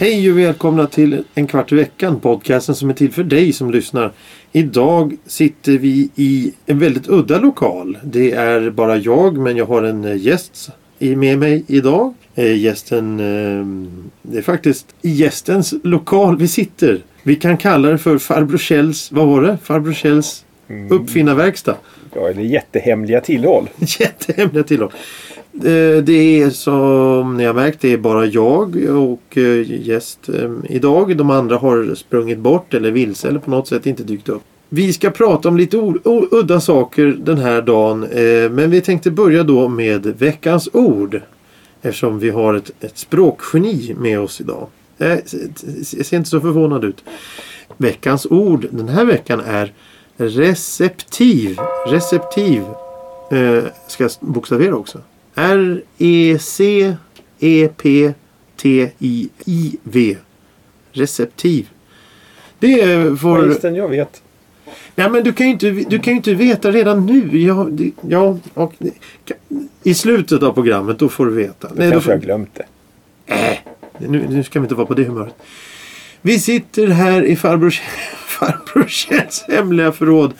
Hej och välkomna till En kvart i veckan. Podcasten som är till för dig som lyssnar. Idag sitter vi i en väldigt udda lokal. Det är bara jag men jag har en gäst med mig idag. Eh, gästen, eh, det är faktiskt i gästens lokal vi sitter. Vi kan kalla det för farbror Kjells, vad var det? Farbror Kjells uppfinnarverkstad. Ja, eller jättehemliga tillhåll. Jättehemliga tillhåll. Eh, Det är som ni har märkt, det är bara jag och gäst idag. De andra har sprungit bort eller vilse eller på något sätt inte dykt upp. Vi ska prata om lite udda saker den här dagen. Men vi tänkte börja då med veckans ord. Eftersom vi har ett, ett språkgeni med oss idag. Jag ser inte så förvånad ut. Veckans ord den här veckan är receptiv. Receptiv. Eh, ska jag bokstavera också. R-E-C-E-P-T-I-I-V. Receptiv. Det är Ja, får... just den jag vet. Ja, men du kan ju inte, du kan inte veta redan nu. Ja, det, ja och, I slutet av programmet då får du veta. Då Nej, kanske får, jag glömt det. nu, nu ska vi inte vara på det humöret. Vi sitter här i farbror, farbror Kjells hemliga förråd.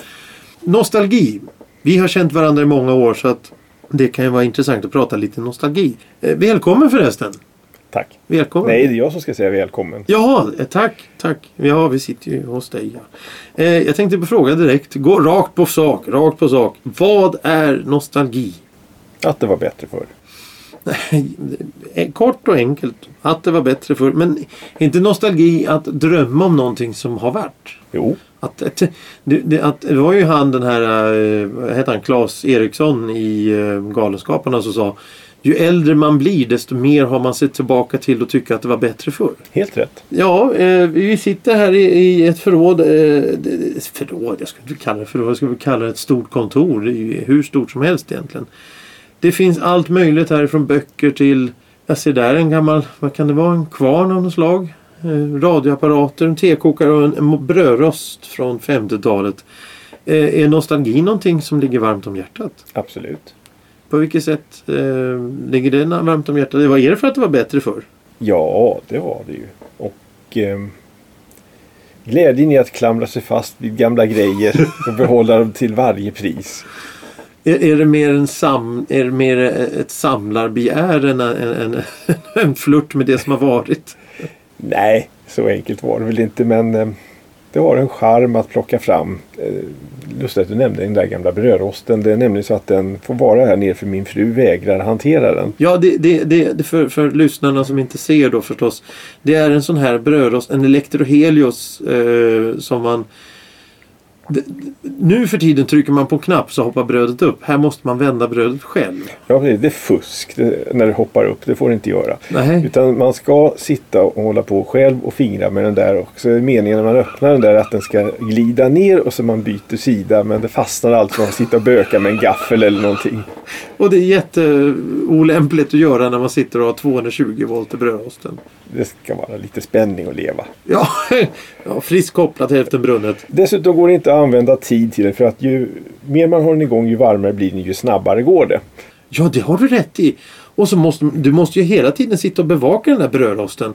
Nostalgi. Vi har känt varandra i många år så att det kan ju vara intressant att prata lite nostalgi. Eh, välkommen förresten. Tack. Välkommen. Nej, det är jag som ska säga välkommen. Jaha, eh, tack, tack. Ja, vi sitter ju hos dig. Ja. Eh, jag tänkte på fråga direkt. Gå rakt på sak, rakt på sak. Vad är nostalgi? Att det var bättre förr. Eh, Kort och enkelt. Att det var bättre förr. Men inte nostalgi att drömma om någonting som har varit. Jo, Att, att, det, att, det var ju han den här, vad heter han, Claes Eriksson i eh, Galenskaparna som sa Ju äldre man blir desto mer har man sett tillbaka till och tycker att det var bättre förr. helt rätt. Ja, eh, vi sitter här i, i ett förråd. Eh, förråd, jag skulle inte kalla det förråd. Jag skulle kalla det ett stort kontor. Det är ju hur stort som helst egentligen. Det finns allt möjligt här från böcker till jag ser där en gammal, vad kan det vara, en kvarn av något slag. Eh, radioapparater, en tekokare och en, en brödrost från 50-talet. Eh, är nostalgi någonting som ligger varmt om hjärtat? Absolut. På vilket sätt eh, ligger det varmt om hjärtat? Vad är det för att det var bättre förr? Ja, det var det ju. Och ehm, glädjen i att klamra sig fast vid gamla grejer och behålla dem till varje pris. Är, är, det mer en sam, är det mer ett samlarbegär än en, en, en flört med det som har varit? Nej, så enkelt var det väl inte men ehm, det har en charm att plocka fram. Eh, Lustigt att du nämnde den där gamla brödrosten. Det är nämligen så att den får vara här nere för min fru vägrar hantera den. Ja, det, det, det, det för, för lyssnarna som inte ser då förstås. Det är en sån här brödrost, en Electrohelios eh, som man... Det, nu för tiden trycker man på en knapp så hoppar brödet upp. Här måste man vända brödet själv. Ja, det är fusk det, när det hoppar upp. Det får det inte göra. Nej. Utan man ska sitta och hålla på själv och fingra med den där. Och så är meningen när man öppnar den där att den ska glida ner och så man byter sida. Men det fastnar alltid man får sitta och böka med en gaffel eller någonting. Och det är jätteolämpligt att göra när man sitter och har 220 volt i brödrosten. Det ska vara lite spänning att leva. Ja, ja friskt kopplat hälften brunnet. Dessutom går det inte att använda tid till det för att ju mer man har den igång ju varmare blir den ju snabbare går det. Ja, det har du rätt i. Och så måste du måste ju hela tiden sitta och bevaka den där brödrosten.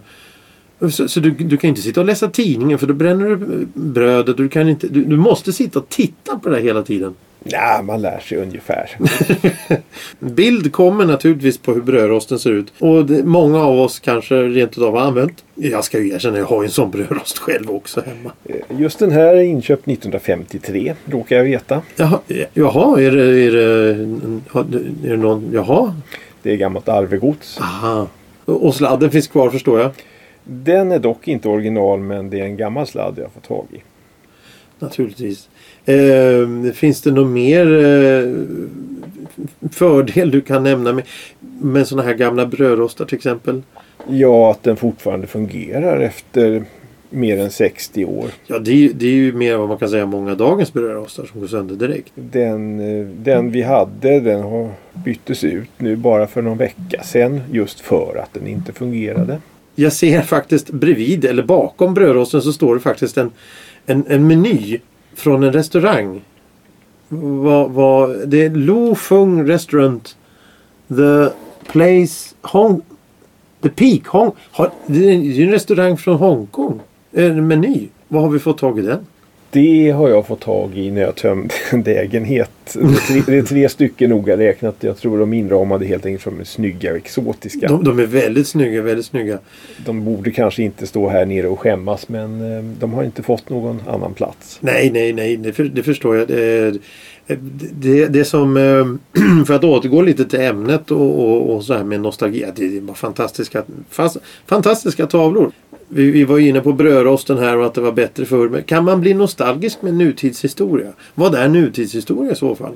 Så, så du, du kan inte sitta och läsa tidningen för då bränner du brödet. Du, kan inte, du, du måste sitta och titta på det här hela tiden. Ja, man lär sig ungefär. Bild kommer naturligtvis på hur brödrosten ser ut. Och det, många av oss kanske rent utav har använt. Jag ska ju erkänna, jag har ju en sån brödrost själv också hemma. Just den här är inköpt 1953, råkar jag veta. Jaha, jaha är, det, är, det, är det någon... Jaha? Det är gammalt arvegods. Aha. Och sladden finns kvar förstår jag. Den är dock inte original men det är en gammal sladd jag har fått tag i. Naturligtvis. Eh, finns det någon mer eh, fördel du kan nämna med, med sådana här gamla brödrostar till exempel? Ja, att den fortfarande fungerar efter mer än 60 år. Ja, det är, det är ju mer vad man kan säga många dagens brödrostar som går sönder direkt. Den, eh, den vi hade den har byttes ut nu bara för någon vecka sedan just för att den inte fungerade. Jag ser faktiskt bredvid eller bakom brödrosten så står det faktiskt en, en, en meny från en restaurang. Va, va, det är Lo Fung Restaurant. The Place Hong... The Peak Hong... Har, det är ju en restaurang från Hongkong. En meny. Vad har vi fått tag i den? Det har jag fått tag i när jag tömde en lägenhet. Det är tre, det är tre stycken noga räknat. Jag tror de inramade helt enkelt som snygga och exotiska. De, de är väldigt snygga, väldigt snygga. De borde kanske inte stå här nere och skämmas men eh, de har inte fått någon annan plats. Nej, nej, nej. Det, för, det förstår jag. Det, det, det som... eh, För att återgå lite till ämnet och, och, och så här med nostalgi. Det är bara fantastiska, fast, fantastiska tavlor. Vi, vi var inne på brödrosten här och att det var bättre förr. Men kan man bli nostalgisk med nutidshistoria? Vad är nutidshistoria i så fall?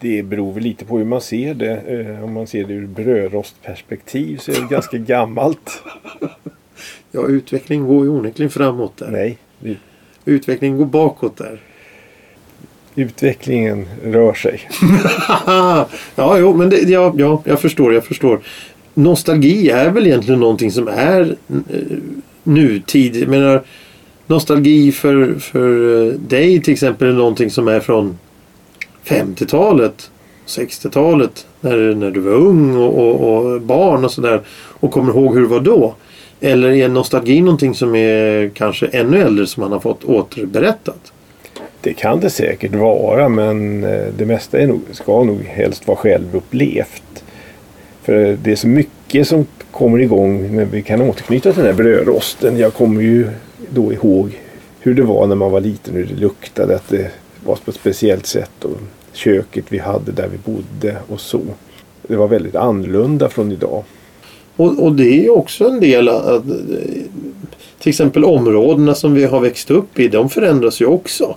Det beror väl lite på hur man ser det. Eh, Om man ser det ur brödrostperspektiv så är det ganska gammalt. Ja, utvecklingen går ju onekligen framåt där. Nej, det- Utvecklingen går bakåt där. utvecklingen rör sig. ja, jo, men det, ja, ja, jag förstår, jag förstår. Nostalgi är väl egentligen någonting som är eh, nutid. Jag menar, nostalgi för, för eh, dig till exempel är någonting som är från 50-talet, 60-talet. När, när du var ung och, och, och barn och sådär. Och kommer ihåg hur det var då. Eller är nostalgi någonting som är kanske ännu äldre som man har fått återberättat? Det kan det säkert vara men eh, det mesta är nog, ska nog helst vara självupplevt. För det är så mycket som kommer igång men vi kan återknyta till den här brödrosten. Jag kommer ju då ihåg hur det var när man var liten, hur det luktade, att det var på ett speciellt sätt och köket vi hade där vi bodde och så. Det var väldigt annorlunda från idag. Och, och det är ju också en del att till exempel områdena som vi har växt upp i, de förändras ju också.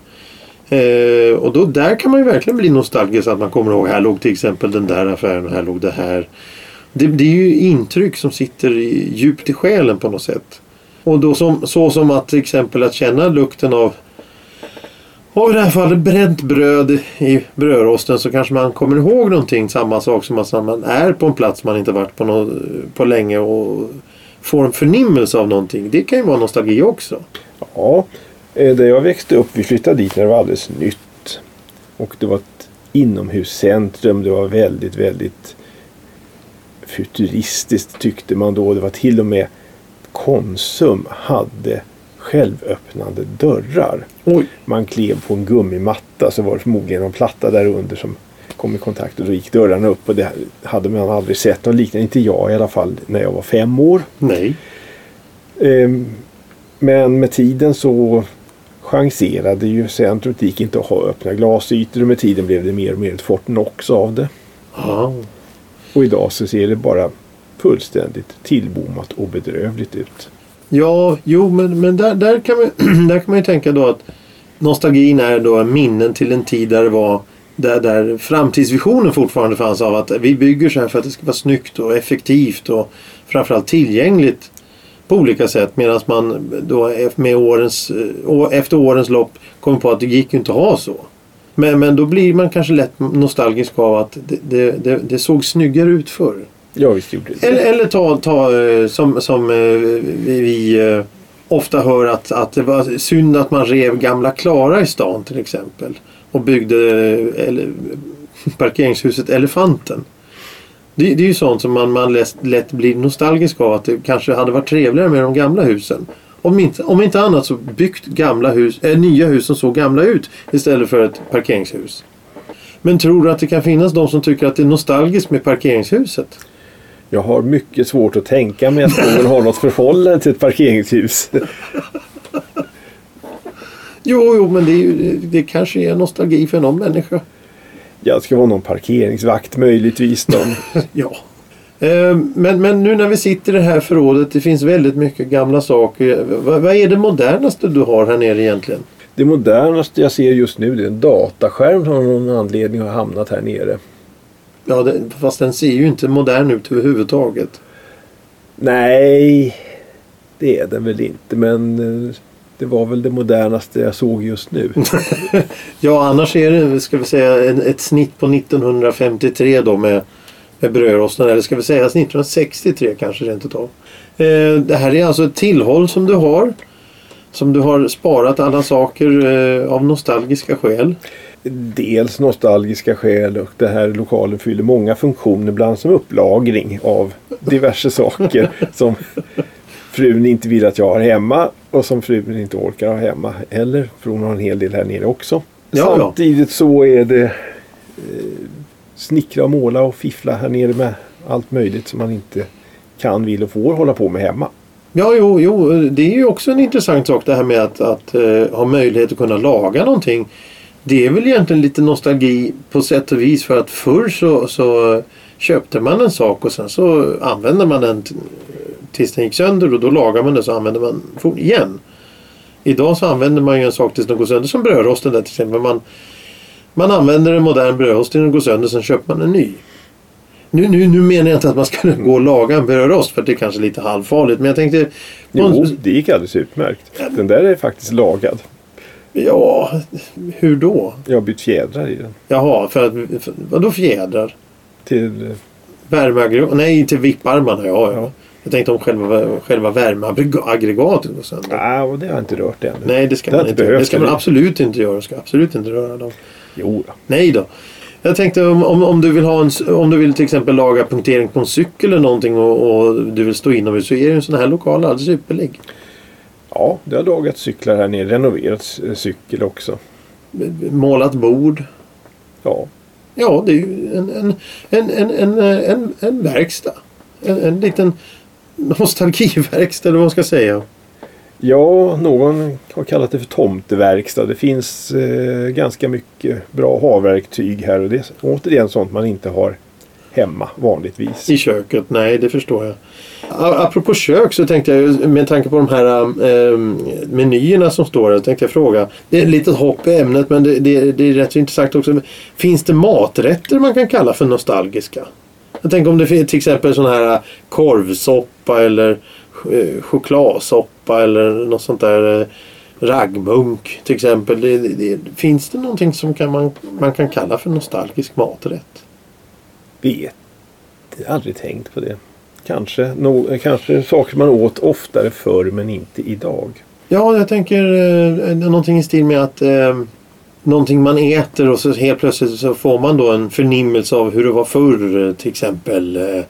Eh, och då, där kan man ju verkligen bli nostalgisk att man kommer ihåg, här låg till exempel den där affären och här låg det här. Det, det är ju intryck som sitter i, djupt i själen på något sätt. Och då som, så som att till exempel att känna lukten av och i det här fallet bränt bröd i brödrosten så kanske man kommer ihåg någonting. Samma sak som att man är på en plats man inte varit på, nå på länge och får en förnimmelse av någonting. Det kan ju vara nostalgi också. Ja, eh, där jag växte upp, vi flyttade dit när det var alldeles nytt. Och det var ett inomhuscentrum. Det var väldigt, väldigt futuristiskt tyckte man då. Det var till och med Konsum hade självöppnande dörrar. Oj, Man klev på en gummimatta så var det förmodligen en platta där under som kom i kontakt och då gick dörrarna upp och det hade man aldrig sett något liknande. Inte jag i alla fall när jag var fem år. nej. Ehm, Men med tiden så chanserade ju centrumet. Det gick inte att ha öppna glasytor och med tiden blev det mer och mer ett Fortnox av det. Ja. Och idag så ser det bara fullständigt tillbommat och bedrövligt ut. Ja, jo men, men där, där, kan man, där kan man ju tänka då att nostalgin är då minnen till en tid där det var där, där framtidsvisionen fortfarande fanns av att vi bygger så här för att det ska vara snyggt och effektivt och framförallt tillgängligt på olika sätt medan man då med årens, eh, efter årens lopp kom på att det gick ju inte att ha så. Men, men då blir man kanske lätt nostalgisk av att det, det, det, det såg snyggare ut förr. Ja visst gjorde det. Eller, eller ta, ta eh, som, som eh, vi, eh, ofta hör att, att det var synd att man rev gamla Klara i stan till exempel. Och byggde eller, parkeringshuset Elefanten. Det, det är ju sånt som man, man lätt, lätt blir nostalgisk av att det kanske hade varit trevligare med de gamla husen. Om inte, om inte annat så byggt gamla hus, äh, nya hus som såg gamla ut istället för ett parkeringshus. Men tror du att det kan finnas de som tycker att det är nostalgiskt med parkeringshuset? Jag har mycket svårt att tänka mig att någon har något förhållande till ett parkeringshus. Jo, jo, men det, är det kanske är nostalgi för någon människa. Ja, det ska vara någon parkeringsvakt möjligtvis. Då. Ja. Eh, Men, men nu när vi sitter i det här förrådet, det finns väldigt mycket gamla saker. Vad, vad är det modernaste du har här nere egentligen? Det modernaste jag ser just nu är en dataskärm som av någon anledning har hamnat här nere. Ja, det, fast den ser ju inte modern ut överhuvudtaget. Nej, det är den väl inte. Men eh, Det var väl det modernaste jag såg just nu. Ja, annars är det, ska vi säga, ett snitt på 1953 då med, med brödrosten. Eller ska vi säga 1963 kanske rent utav. Eh, det här är alltså ett tillhåll som du har. Som du har sparat alla saker eh, av nostalgiska skäl. Dels nostalgiska skäl och det här lokalen fyller många funktioner. Bland som upplagring av diverse saker som frun inte vill att jag har hemma och som frun inte orkar ha hemma heller. För hon har en hel del här nere också. Ja, ja. Samtidigt så är det eh, snickra och måla och fiffla här nere med allt möjligt som man inte kan, vill och får hålla på med hemma. Ja, jo, jo, det är ju också en intressant sak det här med att, att uh, ha möjlighet att kunna laga någonting. Det är väl egentligen lite nostalgi på sätt och vis för att förr så, så köpte man en sak och sen så använde man den tills den gick sönder och då lagar man den så använder man den igen. Idag så använder man ju en sak tills den går sönder som brödrosten där till exempel. Man, man använder en modern brödrost tills den går sönder sen köper man en ny. Nu, nu, nu menar jag inte att man ska gå och laga en brödrost för det är kanske lite halvfarligt men jag tänkte Jo, det gick alldeles utmärkt. Den där är faktiskt lagad. Ja, hur då? Jag har bytt fjädrar i den. Jaha, för att, för, vadå fjädrar? Till, Värmeaggregat? Nej, till vipparmarna. Ja, ja. Ja. Jag tänkte om själva, själva värmeaggregatet och sen. nej, och det har jag inte rört ännu. Nej, det ska Det man inte Det ska man absolut inte göra. Ska absolut inte röra dem. Jo då. Nej då. Jag tänkte om, om, om, du vill ha en, om du vill till exempel laga punktering på en cykel eller någonting och, och du vill stå inomhus så är ju en sån här lokal alldeles ypperlig. Ja, det har lagat cyklar här nere. Renoverat cykel också. Målat bord. Ja, Ja, det är ju en, en, en, en, en, en, en verkstad. En, en liten nostalgiverkstad eller vad man ska säga. Ja, någon har kallat det för tomteverkstad. Det finns eh, ganska mycket bra havverktyg här och det är återigen sånt man inte har hemma vanligtvis. I köket, nej det förstår jag. Apropå kök så tänkte jag med tanke på de här eh, menyerna som står här tänkte jag fråga. Det är ett litet hopp i ämnet men det, det, det är rätt så intressant också. Finns det maträtter man kan kalla för nostalgiska? Jag tänker om det finns till exempel sån här eh, korvsoppa eller eh, chokladsoppa chokladsoppa eller något sånt där eh, raggmunk till exempel. Det, det, finns det någonting som kan man, man kan kalla för nostalgisk maträtt? Vet aldrig tänkt på det. Kanske, no, kanske saker man åt oftare förr men inte idag. Ja, jag tänker eh, någonting i stil med att eh, någonting man äter och så helt plötsligt så får man då en förnimmelse av hur det var förr. eh, Till exempel eh,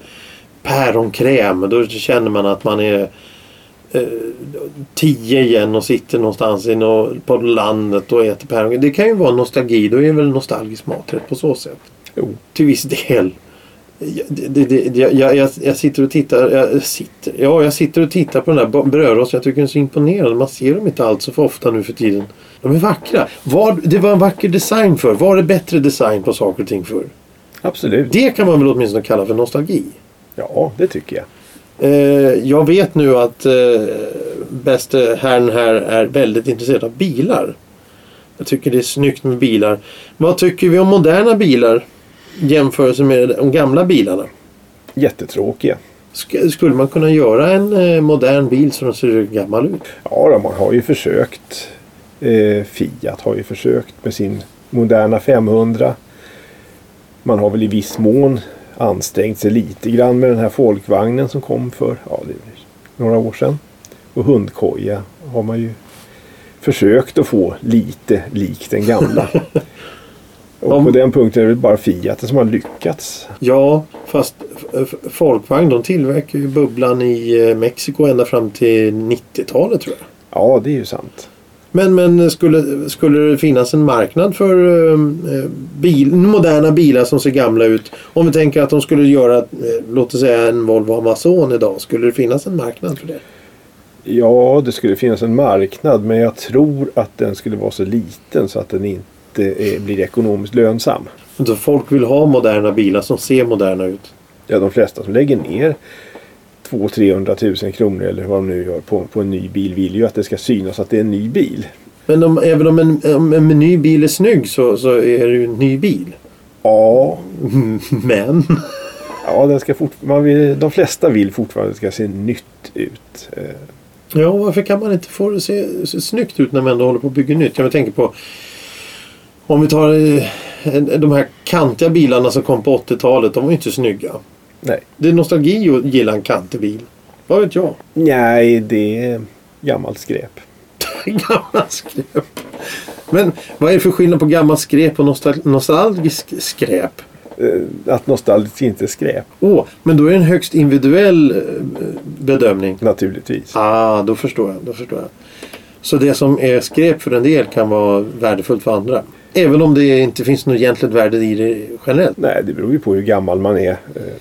päronkräm. Då känner man att man är eh, tio igen och sitter någonstans i nå, på landet och äter päron. Det kan ju vara nostalgi. Då är det väl nostalgisk maträtt på så sätt. Jo, Till viss del. Det, det, det, jag, jag, jag- sitter och tittar. Jag sitter, ja, jag sitter och tittar på den där brödrosten. Jag tycker den är så imponerande. Man ser dem inte alls så för ofta nu för tiden. De är vackra. Var, det var en vacker design för. Var det bättre design på saker och ting för? absolut. Det kan man väl åtminstone kalla för nostalgi. Ja, det tycker jag. Eh, jag vet nu att eh, bäste herrn här är väldigt intresserad av bilar. Jag tycker det är snyggt med bilar. Vad tycker vi om moderna bilar? Jämförelse med de gamla bilarna. Jättetråkiga. Sk- Skulle man kunna göra en eh, modern bil som ser gammal ut? Ja, då, man har ju försökt. Eh, Fiat har ju försökt med sin moderna 500. Man har väl i viss mån ansträngt sig lite grann med den här folkvagnen som kom för ja, några år sedan. Och hundkoja har man ju försökt att få lite lik den gamla. Och Om- på den punkten är det bara Fiat som har lyckats. Ja, fast Folkvagn de tillverkar ju bubblan i eh, Mexiko ända fram till 90-talet tror jag. Ja, det är ju sant. Men, men skulle, skulle det finnas en marknad för eh, bil, moderna bilar som ser gamla ut? Om vi tänker att de skulle göra, eh, låt oss säga en Volvo Amazon idag. Skulle det finnas en marknad för det? Ja, det skulle finnas en marknad men jag tror att den skulle vara så liten så att den inte eh, blir ekonomiskt lönsam. Så folk vill ha moderna bilar som ser moderna ut. Ja, de flesta som lägger ner 200-300 000 kronor eller vad de nu gör på, på en ny bil vill ju att det ska synas att det är en ny bil. Men om, även om en, om en ny bil är snygg så, så är det ju en ny bil. Ja, Men ja den ska fort, man vill, de flesta vill fortfarande att det ska se nytt ut. Eh, Ja, varför kan man inte få det se, se snyggt ut när man ändå håller på att bygga nytt? Jag tänker på om vi tar eh, de här kantiga bilarna som kom på 80-talet. De var ju inte snygga. Nej. Det är nostalgi att gilla en kantig bil. Vad vet jag? Nej, det är gammalt skräp. gammalt skräp. Men vad är det för skillnad på gammalt skräp och nostal nostalgisk skräp? Eh, Att nostalgiskt inte är skräp, Åh, men då är det en högst individuell eh, bedömning. naturligtvis. Ah, då förstår jag. Då förstår jag. Så det som är skräp för en del kan vara värdefullt för andra. Även om det inte finns något egentligt värde i det generellt. Nej, det beror ju på hur gammal man är. Eh,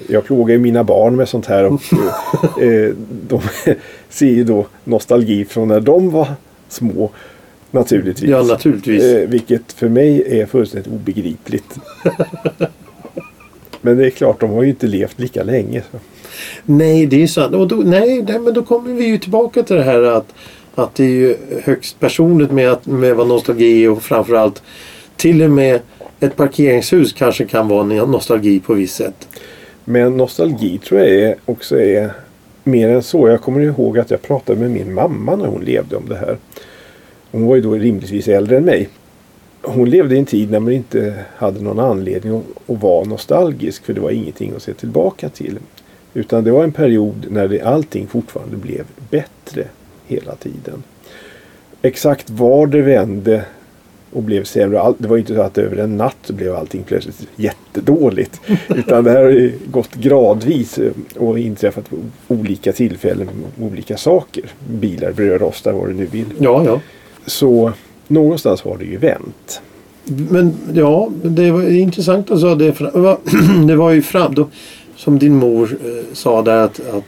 Jag plågar ju mina barn med sånt här och eh, eh, de ser ju då nostalgi från när de var små. Naturligtvis. Ja, naturligtvis. Vilket för mig är fullständigt obegripligt. Men det är klart, de har ju inte levt lika länge. Så. Nej, det är sant. Och då, nej, nej, men då kommer vi ju tillbaka till det här att, att det är ju högst personligt med, att, med vad nostalgi är och framförallt till och med ett parkeringshus kanske kan vara nostalgi på visst sätt. Men nostalgi tror jag är, också är mer än så. Jag kommer ihåg att jag pratade med min mamma när hon levde om det här. Hon var ju då rimligtvis äldre än mig. Hon levde i en tid när man inte hade någon anledning att, att vara nostalgisk för det var ingenting att se tillbaka till. Utan det var en period när det, allting fortfarande blev bättre hela tiden. Exakt var det vände och blev sämre. Det var inte så att över en natt blev allting plötsligt jättedåligt. Utan det här har gått gradvis eh, och inträffat på olika tillfällen med olika saker. Bilar, brödrostar, vad du nu vill. Ja, ja. Så någonstans har det ju vänt. Men ja, det var intressant alltså. Det, fra- det var ju fram... Då, som din mor eh, sa där att, att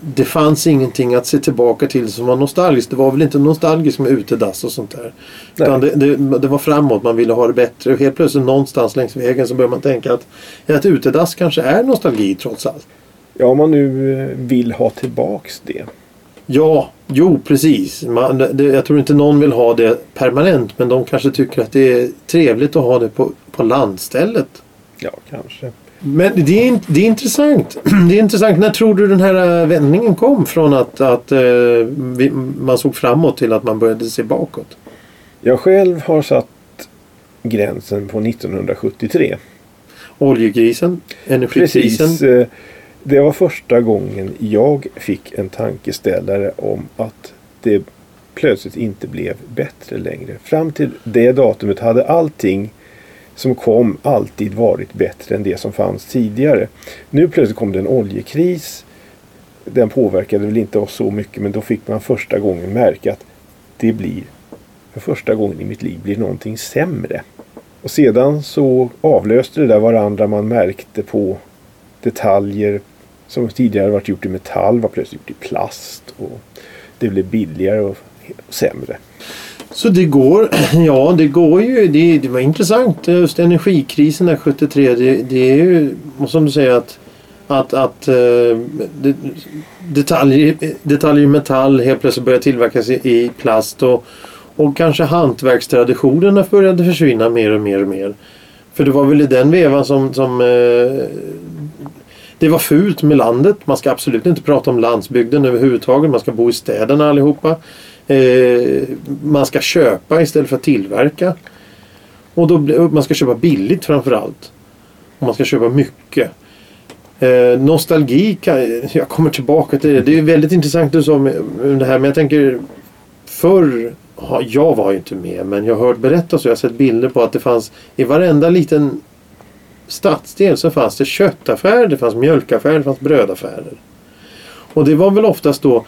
det fanns ingenting att se tillbaka till som var nostalgiskt. Det var väl inte nostalgiskt med utedass och sånt där. Utan det, det, det var framåt, man ville ha det bättre. Och helt plötsligt någonstans längs vägen så börjar man tänka att ett utedass kanske är nostalgi trots allt. Ja, om man nu eh, vill ha tillbaks det. Ja, jo precis. Man, det, jag tror inte någon vill ha det permanent men de kanske tycker att det är trevligt att ha det på, på landstället. Ja, kanske. Men det är, det är intressant. Det är intressant. När tror du den här eh, vändningen kom från att, att eh, vi, man såg framåt till att man började se bakåt? Jag själv har satt gränsen på 1973. Oljekrisen, energikrisen. Precis. eh, Det var första gången jag fick en tankeställare om att det plötsligt inte blev bättre längre. Fram till det datumet hade allting som kom alltid varit bättre än det som fanns tidigare. Nu plötsligt kom det en oljekris. Den påverkade väl inte oss så mycket men då fick man första gången märka att det blir för första gången i mitt liv blir någonting sämre. Och sedan så avlöste det där varandra. Man märkte på detaljer som tidigare varit gjort i metall var plötsligt gjort i plast. Och det blev billigare och sämre. Så det går, ja det går ju, det, det var intressant just energikrisen där 73. Det, det är ju, som du säger att, att, att eh, det, detaljer, detaljer i metall helt plötsligt börjar tillverkas i, i plast och, och kanske hantverkstraditionerna började försvinna mer och mer och mer. För det var väl i den vevan som, som eh, det var fult med landet. Man ska absolut inte prata om landsbygden överhuvudtaget. Man ska bo i städerna allihopa. Eh, man ska köpa istället för att tillverka. Och då, man ska köpa billigt framförallt. Och man ska köpa mycket. Eh, nostalgi, kan, jag kommer tillbaka till det. Det är väldigt intressant du sa med, det här. Men jag tänker förr, jag var ju inte med men jag har hört berättas och jag har sett bilder på att det fanns i varenda liten stadsdel så fanns det köttaffärer, det fanns mjölkaffärer, det fanns brödaffärer. Och det var väl oftast då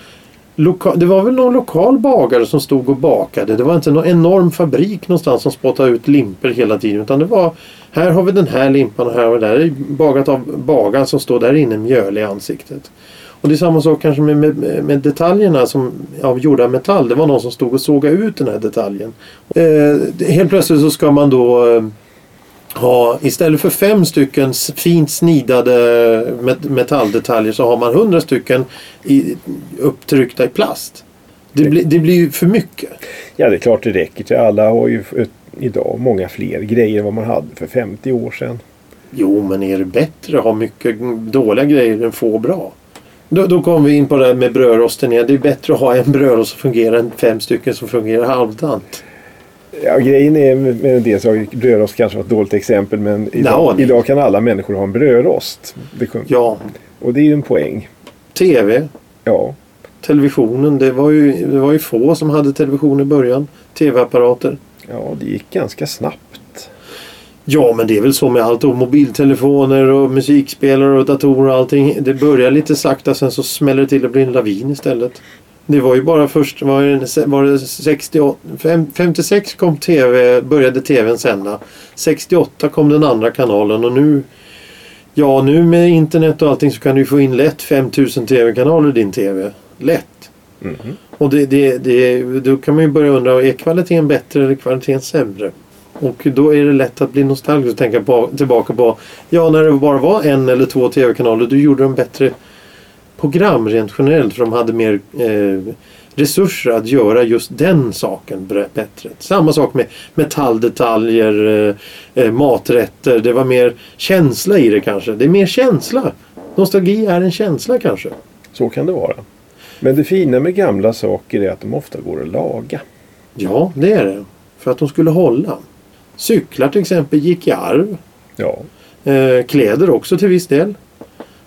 loka- det var väl någon lokal bagare som stod och bakade. Det var inte någon enorm fabrik någonstans som spottade ut limper hela tiden. Utan det var här har vi den här limpan och här har vi den här. Bagat av bagaren som står där inne mjöl i ansiktet. Och det är samma sak kanske med, med, med detaljerna som av gjorda metall. Det var någon som stod och sågade ut den här detaljen. Eh, helt plötsligt så ska man då eh, ha istället för fem stycken fint snidade met- metalldetaljer så har man hundra stycken i, upptryckta i plast. Det, blir det blir ju för mycket. Ja, det är klart det räcker till. Alla har ju idag många fler grejer än vad man hade för 50 år sedan. Jo, men är det bättre att ha mycket dåliga grejer än få bra? Då, då kommer vi in på det här med brödrosten igen. Det är bättre att ha en brödrost som fungerar än fem stycken som fungerar halvdant. Ja, grejen är med del så brödrost kanske var ett dåligt exempel men idag, nej. idag kan alla människor ha en brödrost. Det Ja, Och det är ju en poäng. TV, Ja, televisionen. Det var, ju, det var ju få som hade television i början. TV-apparater. ja det gick ganska snabbt. Ja, men det är väl så med allt. Och mobiltelefoner och musikspelare och datorer och allting. Det börjar lite sakta, sen så smäller det till och blir en lavin istället. Det var ju bara först, var det, var det 68, fem- 56 kom TV, började TVn sända. 68 kom den andra kanalen och nu Ja, nu med internet och allting så kan du få in lätt 5000 TV-kanaler i din TV. Lätt. Mhm. Och det, det, det, då kan man ju börja undra, är kvaliteten bättre eller kvaliteten sämre? Och då är det lätt att bli nostalgisk och tänka på, tillbaka på Ja, när det bara var en eller två TV-kanaler då gjorde de bättre program rent generellt för de hade mer eh, resurser att göra just den saken bättre. Samma sak med metalldetaljer, eh, eh, maträtter. Det var mer känsla i det kanske. Det är mer känsla. Nostalgi är en känsla kanske. Så kan det vara. Men det fina med gamla saker är att de ofta går att laga. Ja, det är det. För att de skulle hålla. Cyklar till exempel gick i arv. Ja, Eh, kläder också till viss del.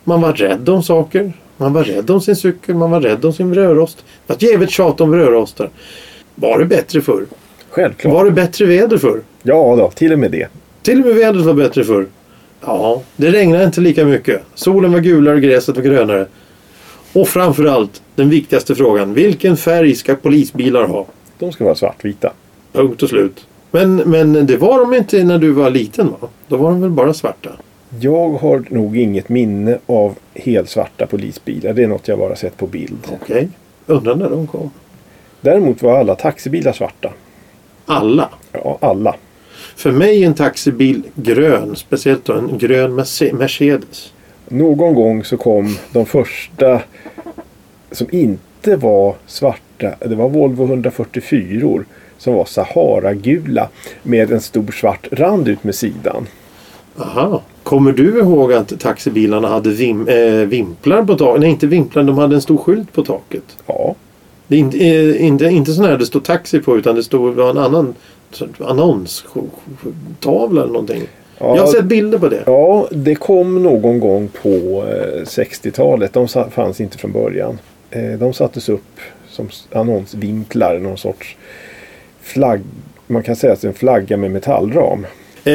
Man var rädd om saker. Man var rädd om sin cykel. Man var rädd om sin brödrost. Det var ett jävligt tjat om brödrostar. Var det bättre förr? självklart. Var det bättre väder förr? Ja då, till och med det. Till och med vädret var bättre förr. Ja, det regnade inte lika mycket. Solen var gulare och gräset var grönare. Och framförallt den viktigaste frågan. Vilken färg ska polisbilar ha? De ska vara svartvita. Punkt och slut. Men, men det var de inte när du var liten va? Då var de väl bara svarta? Jag har nog inget minne av helt svarta polisbilar. Det är något jag bara sett på bild. Okej. Undrar när de kom. Däremot var alla taxibilar svarta. Alla. Ja, alla. För mig är en taxibil grön. Speciellt då en grön Merce- Mercedes. Någon gång så kom de första som inte var svarta. Det var Volvo 144 som var Sahara-gula med en stor svart rand ut med sidan. Aha. Kommer du ihåg att taxibilarna hade vim, eh, vimplar på taket? Nej, inte vimplar. De hade en stor skylt på taket. Ja, Det är inte, eh, inte, inte sån här det står taxi på utan det det var en annan annonstavla eller någonting. Ja. Jag har sett bilder på det. ja det kom någon gång på eh, 60-talet. De sa- fanns inte från början. Eh, de sattes upp som annonsvinklar. Någon sorts flagg. Man kan säga att det är en flagga med metallram. Eh,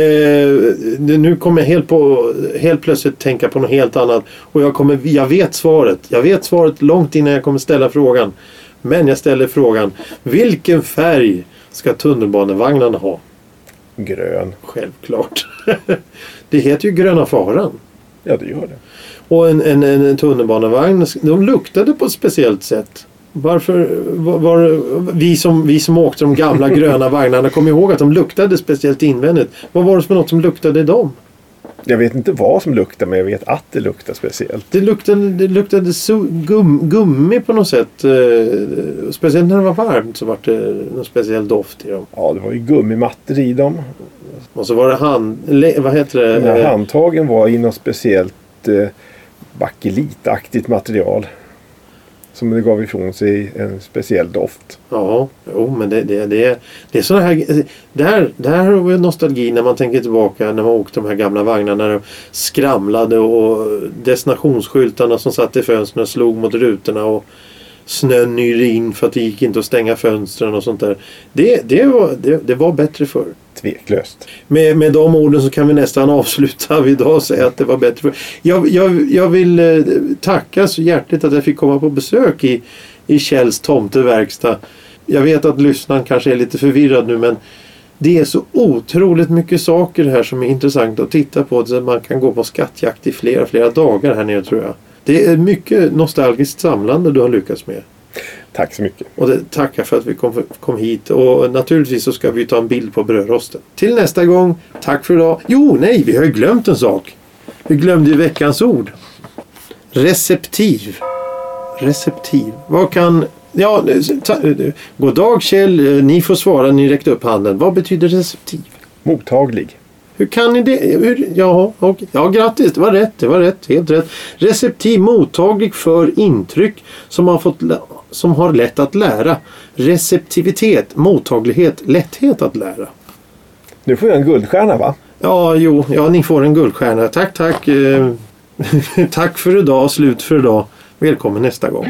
nu kommer jag helt, på, helt plötsligt tänka på något helt annat. Och jag, kommer, jag vet svaret. Jag vet svaret långt innan jag kommer ställa frågan. Men jag ställer frågan. Vilken färg ska tunnelbanevagnarna ha? Grön. Självklart. det heter ju Gröna Faran. Ja, det gör det. Och en, en, en tunnelbanevagn, de luktade på ett speciellt sätt. Varför var, var vi, som, vi som åkte de gamla gröna vagnarna kom ihåg att de luktade speciellt invändigt. Vad var det för något som luktade i dem? Jag vet inte vad som luktar men jag vet att det luktar speciellt. Det luktade, det luktade gum, gummi på något sätt. Eh, speciellt när det var varmt så var det någon speciell doft i dem. Ja, det var ju gummimattor i dem. Och så var det hand... Vad heter det? Den Eh, handtagen var i något speciellt eh, bakelitaktigt material. Som det gav ifrån sig en speciell doft. Ja, jo, men det, det, det, det är sådana här... Där, där har vi nostalgi när man tänker tillbaka när man åkte de här gamla vagnarna. När de skramlade och destinationsskyltarna som satt i fönstren slog mot rutorna. Och snön yrde in för att det gick inte att stänga fönstren och sånt där. Det, det, var, det, det var bättre förr. Tveklöst. Med, med de orden så kan vi nästan avsluta idag och säga att det var bättre. För. Jag, jag, jag vill eh, tacka så hjärtligt att jag fick komma på besök i, i Kjells tomteverkstad. Jag vet att lyssnaren kanske är lite förvirrad nu men det är så otroligt mycket saker här som är intressant att titta på. Så man kan gå på skattjakt i flera, flera dagar här nere tror jag. Det är mycket nostalgiskt samlande du har lyckats med. Tack så mycket. Och det, tackar för att vi kom, kom hit. Och naturligtvis så ska vi ta en bild på brödrosten. Till nästa gång. Tack för idag. Jo, nej, vi har ju glömt en sak. Vi glömde ju veckans ord. Receptiv. Receptiv. Vad kan... Ja, ta, god dag Kjell. Ni får svara. Ni räckte upp handen. Vad betyder receptiv? Mottaglig. Hur kan ni det? Hur, ja, och, ja, grattis, det var rätt. Det var rätt. Helt rätt. Receptiv, mottaglig för intryck som har, fått, som har lätt att lära. Receptivitet, mottaglighet, lätthet att lära. Nu får jag en guldstjärna va? Ja, jo, ja, ni får en guldstjärna. Tack, tack. Eh, tack för idag. Slut för idag. Välkommen nästa gång.